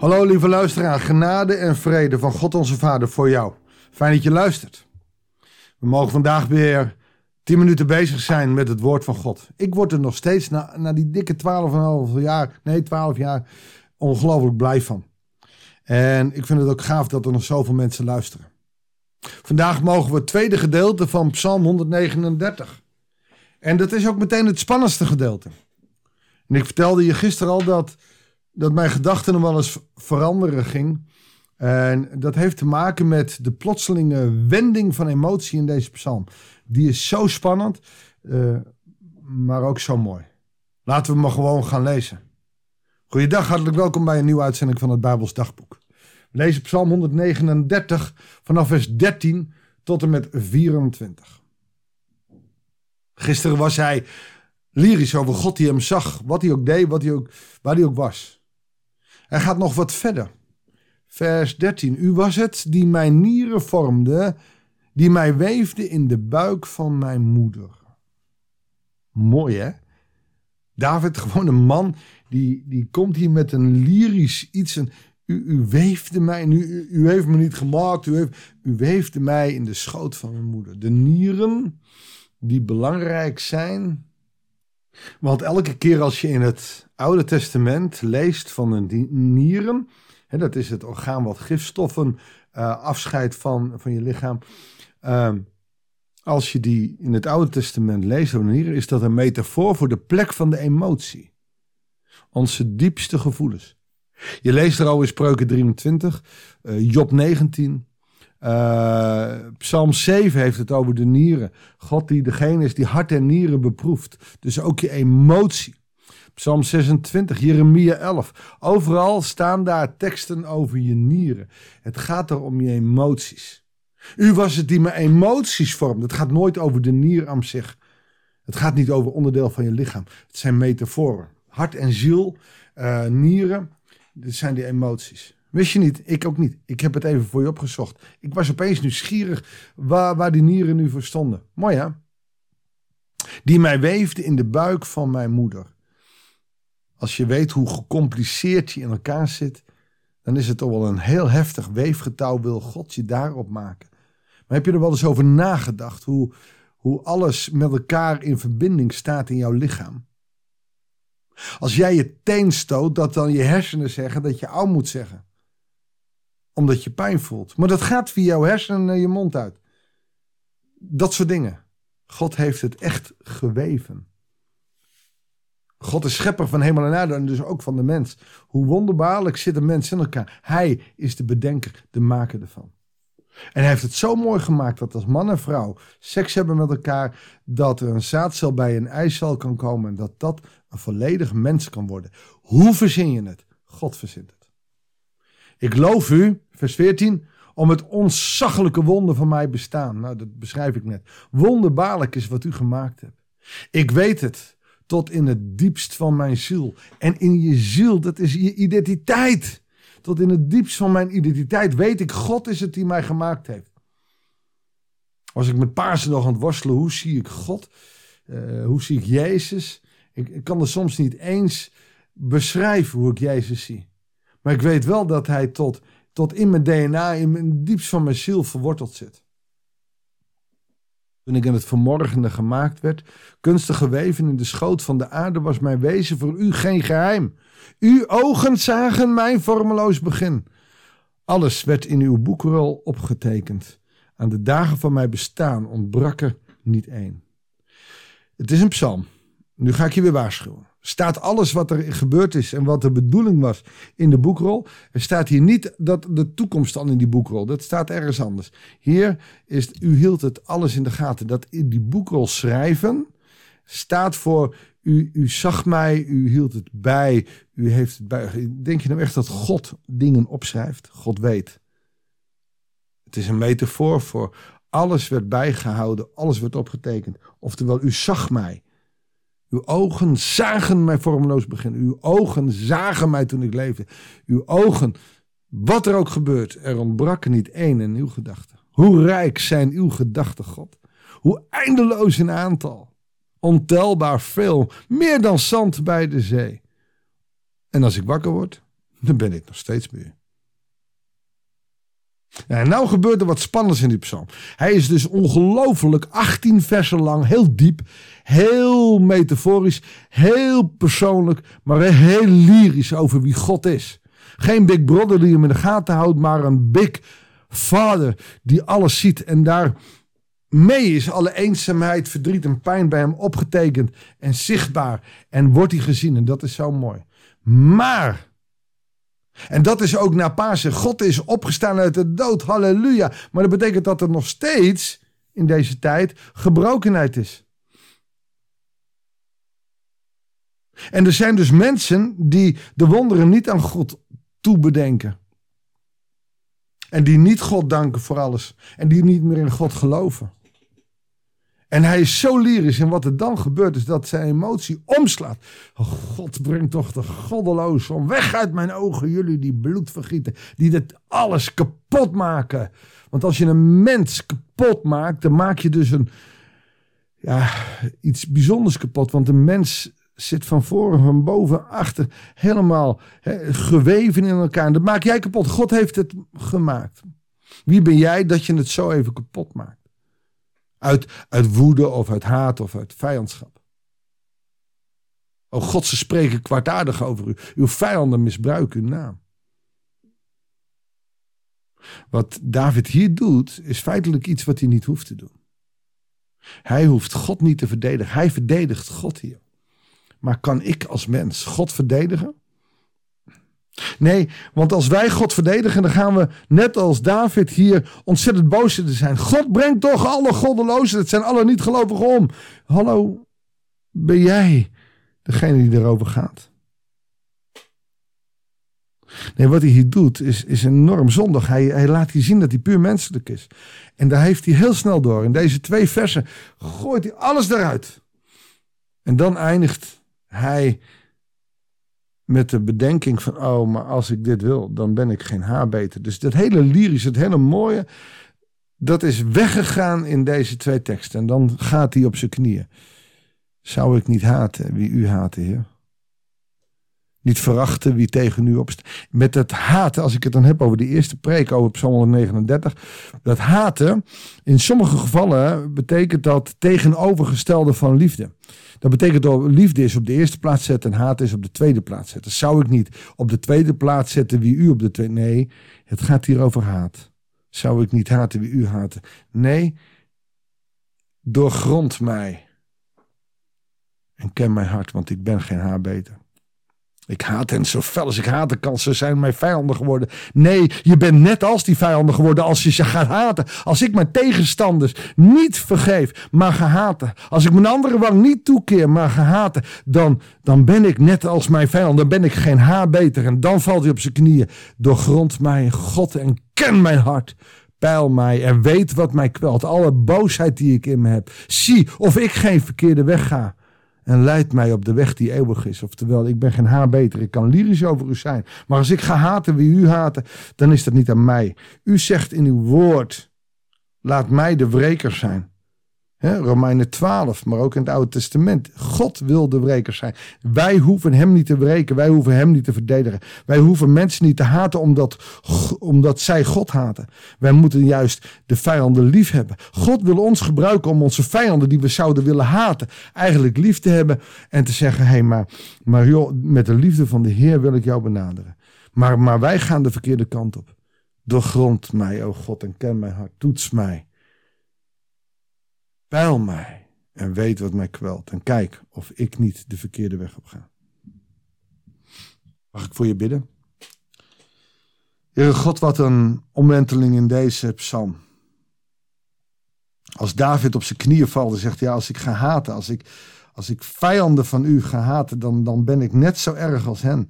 Hallo lieve luisteraar, genade en vrede van God onze Vader voor jou. Fijn dat je luistert. We mogen vandaag weer 10 minuten bezig zijn met het woord van God. Ik word er nog steeds na, na die dikke 12,5 jaar, nee 12 jaar, ongelooflijk blij van. En ik vind het ook gaaf dat er nog zoveel mensen luisteren. Vandaag mogen we het tweede gedeelte van Psalm 139. En dat is ook meteen het spannendste gedeelte. En ik vertelde je gisteren al dat dat mijn gedachten nog wel eens veranderen ging. En dat heeft te maken met de plotselinge wending van emotie in deze psalm. Die is zo spannend, uh, maar ook zo mooi. Laten we maar gewoon gaan lezen. Goeiedag, hartelijk welkom bij een nieuwe uitzending van het Bijbels Dagboek. We psalm 139 vanaf vers 13 tot en met 24. Gisteren was hij lyrisch over God die hem zag, wat hij ook deed, wat hij ook, waar hij ook was. Hij gaat nog wat verder. Vers 13. U was het die mijn nieren vormde, die mij weefde in de buik van mijn moeder. Mooi hè? David, gewoon een man, die, die komt hier met een lyrisch iets. u, u weefde mij, u, u, heeft me niet gemaakt, u, heeft, u weefde mij in de schoot van mijn moeder. De nieren die belangrijk zijn want elke keer als je in het Oude Testament leest van de nieren, hè, dat is het orgaan wat gifstoffen uh, afscheidt van, van je lichaam. Uh, als je die in het Oude Testament leest van nieren, is dat een metafoor voor de plek van de emotie. Onze diepste gevoelens. Je leest er al in Spreuken 23, uh, Job 19, uh, Psalm 7 heeft het over de nieren. God die degene is die hart en nieren beproeft. Dus ook je emotie. Psalm 26, Jeremia 11. Overal staan daar teksten over je nieren. Het gaat er om je emoties. U was het die mijn emoties vormde. Het gaat nooit over de nier aan zich. Het gaat niet over onderdeel van je lichaam. Het zijn metaforen. Hart en ziel, uh, nieren, dit zijn die emoties. Wist je niet? Ik ook niet. Ik heb het even voor je opgezocht. Ik was opeens nieuwsgierig waar, waar die nieren nu voor stonden. Mooi hè? Die mij weefde in de buik van mijn moeder. Als je weet hoe gecompliceerd je in elkaar zit, dan is het toch wel een heel heftig weefgetouw wil God je daarop maken. Maar heb je er wel eens over nagedacht hoe, hoe alles met elkaar in verbinding staat in jouw lichaam? Als jij je teen stoot, dat dan je hersenen zeggen dat je oud moet zeggen omdat je pijn voelt. Maar dat gaat via jouw hersenen je mond uit. Dat soort dingen. God heeft het echt geweven. God is schepper van hemel en aarde en dus ook van de mens. Hoe wonderbaarlijk zit een mens in elkaar. Hij is de bedenker, de maker ervan. En hij heeft het zo mooi gemaakt dat als man en vrouw seks hebben met elkaar, dat er een zaadcel bij een eicel kan komen en dat dat een volledig mens kan worden. Hoe verzin je het? God verzint het. Ik loof u, vers 14, om het ontzaglijke wonder van mij bestaan. Nou, dat beschrijf ik net. Wonderbaarlijk is wat u gemaakt hebt. Ik weet het tot in het diepst van mijn ziel. En in je ziel, dat is je identiteit. Tot in het diepst van mijn identiteit weet ik, God is het die mij gemaakt heeft. Als ik met Paarsen nog aan het worstelen, hoe zie ik God? Uh, hoe zie ik Jezus? Ik, ik kan er soms niet eens beschrijven hoe ik Jezus zie. Maar ik weet wel dat hij tot, tot in mijn DNA, in mijn diepst van mijn ziel verworteld zit. Toen ik in het vermorgende gemaakt werd, kunstig geweven in de schoot van de aarde, was mijn wezen voor u geen geheim. Uw ogen zagen mijn vormeloos begin. Alles werd in uw boekrol opgetekend. Aan de dagen van mijn bestaan ontbrak er niet één. Het is een psalm. Nu ga ik je weer waarschuwen staat alles wat er gebeurd is en wat de bedoeling was in de boekrol. Er staat hier niet dat de toekomst dan in die boekrol. Dat staat ergens anders. Hier is, u hield het alles in de gaten. Dat in die boekrol schrijven staat voor, u, u zag mij, u hield het bij, u heeft het bij. Denk je nou echt dat God dingen opschrijft? God weet. Het is een metafoor voor alles werd bijgehouden, alles werd opgetekend. Oftewel, u zag mij. Uw ogen zagen mij vormeloos beginnen. Uw ogen zagen mij toen ik leefde. Uw ogen, wat er ook gebeurt, er ontbrak niet één in uw gedachten. Hoe rijk zijn uw gedachten, God? Hoe eindeloos in aantal. Ontelbaar veel, meer dan zand bij de zee. En als ik wakker word, dan ben ik nog steeds u. En nou gebeurt er wat spannends in die psalm. Hij is dus ongelooflijk 18 versen lang, heel diep, heel metaforisch, heel persoonlijk, maar heel lyrisch over wie God is. Geen big brother die hem in de gaten houdt, maar een big vader die alles ziet en daar mee is alle eenzaamheid, verdriet en pijn bij hem opgetekend en zichtbaar en wordt hij gezien en dat is zo mooi. Maar en dat is ook na Pasen. God is opgestaan uit de dood. Halleluja. Maar dat betekent dat er nog steeds in deze tijd gebrokenheid is. En er zijn dus mensen die de wonderen niet aan God toebedenken. En die niet God danken voor alles. En die niet meer in God geloven. En hij is zo lyrisch. En wat er dan gebeurt is dat zijn emotie omslaat. Oh, God brengt toch de goddeloos om. Weg uit mijn ogen, jullie die bloed vergieten. Die dit alles kapot maken. Want als je een mens kapot maakt, dan maak je dus een, ja, iets bijzonders kapot. Want een mens zit van voren, van boven, achter, helemaal geweven in elkaar. En dat maak jij kapot. God heeft het gemaakt. Wie ben jij dat je het zo even kapot maakt? Uit, uit woede of uit haat of uit vijandschap. O God, ze spreken kwaadaardig over u. Uw vijanden misbruiken uw naam. Wat David hier doet, is feitelijk iets wat hij niet hoeft te doen. Hij hoeft God niet te verdedigen. Hij verdedigt God hier. Maar kan ik als mens God verdedigen? Nee, want als wij God verdedigen, dan gaan we net als David hier ontzettend boos te zijn. God brengt toch alle goddelozen, het zijn alle niet gelovigen om. Hallo, ben jij degene die erover gaat? Nee, wat hij hier doet is, is enorm zondig. Hij, hij laat hier zien dat hij puur menselijk is. En daar heeft hij heel snel door. In deze twee versen gooit hij alles eruit. En dan eindigt hij met de bedenking van, oh, maar als ik dit wil, dan ben ik geen haar beter. Dus dat hele lyrische, het hele mooie, dat is weggegaan in deze twee teksten. En dan gaat hij op zijn knieën. Zou ik niet haten wie u haatte, Heer? Niet verachten wie tegen u opstaat. Met het haten, als ik het dan heb over de eerste preek over Psalm 139. Dat haten, in sommige gevallen betekent dat tegenovergestelde van liefde. Dat betekent dat liefde is op de eerste plaats zetten en haat is op de tweede plaats zetten. Zou ik niet op de tweede plaats zetten wie u op de tweede... Nee, het gaat hier over haat. Zou ik niet haten wie u haten? Nee, doorgrond mij. En ken mijn hart, want ik ben geen haar beter. Ik haat hen zo fel als ik haten kan. Ze zijn mijn vijanden geworden. Nee, je bent net als die vijanden geworden als je ze gaat haten. Als ik mijn tegenstanders niet vergeef, maar ga haten. Als ik mijn andere wang niet toekeer, maar ga haten. Dan, dan ben ik net als mijn vijand. Dan ben ik geen haar beter. En dan valt hij op zijn knieën. Doorgrond mij, God, en ken mijn hart. Peil mij en weet wat mij kwelt. Alle boosheid die ik in me heb. Zie of ik geen verkeerde weg ga en leidt mij op de weg die eeuwig is. Oftewel, ik ben geen haar beter, ik kan lyrisch over u zijn. Maar als ik ga haten wie u haten, dan is dat niet aan mij. U zegt in uw woord, laat mij de wreker zijn. He, Romeinen 12, maar ook in het Oude Testament. God wil de wreker zijn. Wij hoeven hem niet te wreken. Wij hoeven hem niet te verdedigen. Wij hoeven mensen niet te haten omdat, omdat zij God haten. Wij moeten juist de vijanden lief hebben. God wil ons gebruiken om onze vijanden die we zouden willen haten, eigenlijk lief te hebben. En te zeggen, hé, hey, maar, maar joh, met de liefde van de Heer wil ik jou benaderen. Maar, maar wij gaan de verkeerde kant op. Doorgrond mij, o God, en ken mijn hart. Toets mij. Peil mij en weet wat mij kwelt. En kijk of ik niet de verkeerde weg op ga. Mag ik voor je bidden? Heere God, wat een omwenteling in deze psalm. Als David op zijn knieën valt en zegt, ja, als ik ga haten, als ik, als ik vijanden van u ga haten, dan, dan ben ik net zo erg als hen.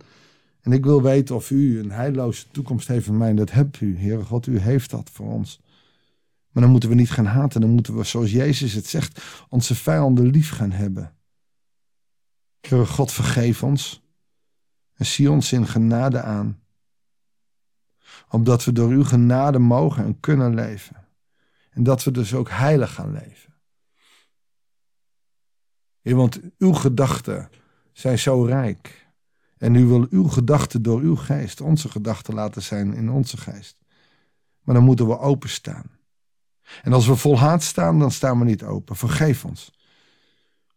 En ik wil weten of u een heilloze toekomst heeft van mij. En dat hebt u, Heere God, u heeft dat voor ons. Maar dan moeten we niet gaan haten. Dan moeten we, zoals Jezus het zegt, onze vijanden lief gaan hebben. Heere God, vergeef ons. En zie ons in genade aan. Opdat we door uw genade mogen en kunnen leven. En dat we dus ook heilig gaan leven. Heer, want uw gedachten zijn zo rijk. En u wil uw gedachten door uw geest, onze gedachten laten zijn in onze geest. Maar dan moeten we openstaan. En als we vol haat staan, dan staan we niet open. Vergeef ons.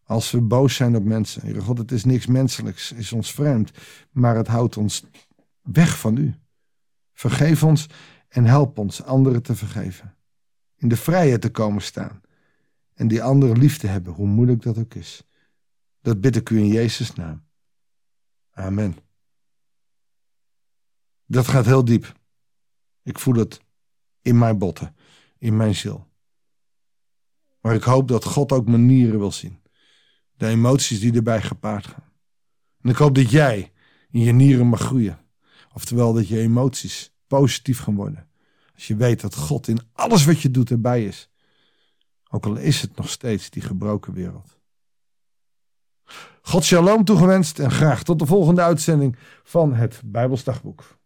Als we boos zijn op mensen. Heere God, het is niks menselijks, is ons vreemd. Maar het houdt ons weg van u. Vergeef ons en help ons anderen te vergeven. In de vrijheid te komen staan. En die anderen lief te hebben, hoe moeilijk dat ook is. Dat bid ik u in Jezus' naam. Amen. Dat gaat heel diep. Ik voel het in mijn botten, in mijn ziel. Maar ik hoop dat God ook manieren wil zien. De emoties die erbij gepaard gaan. En ik hoop dat jij in je nieren mag groeien. Oftewel dat je emoties positief gaan worden. Als je weet dat God in alles wat je doet erbij is. Ook al is het nog steeds die gebroken wereld. God shalom toegewenst en graag tot de volgende uitzending van het Bijbelsdagboek.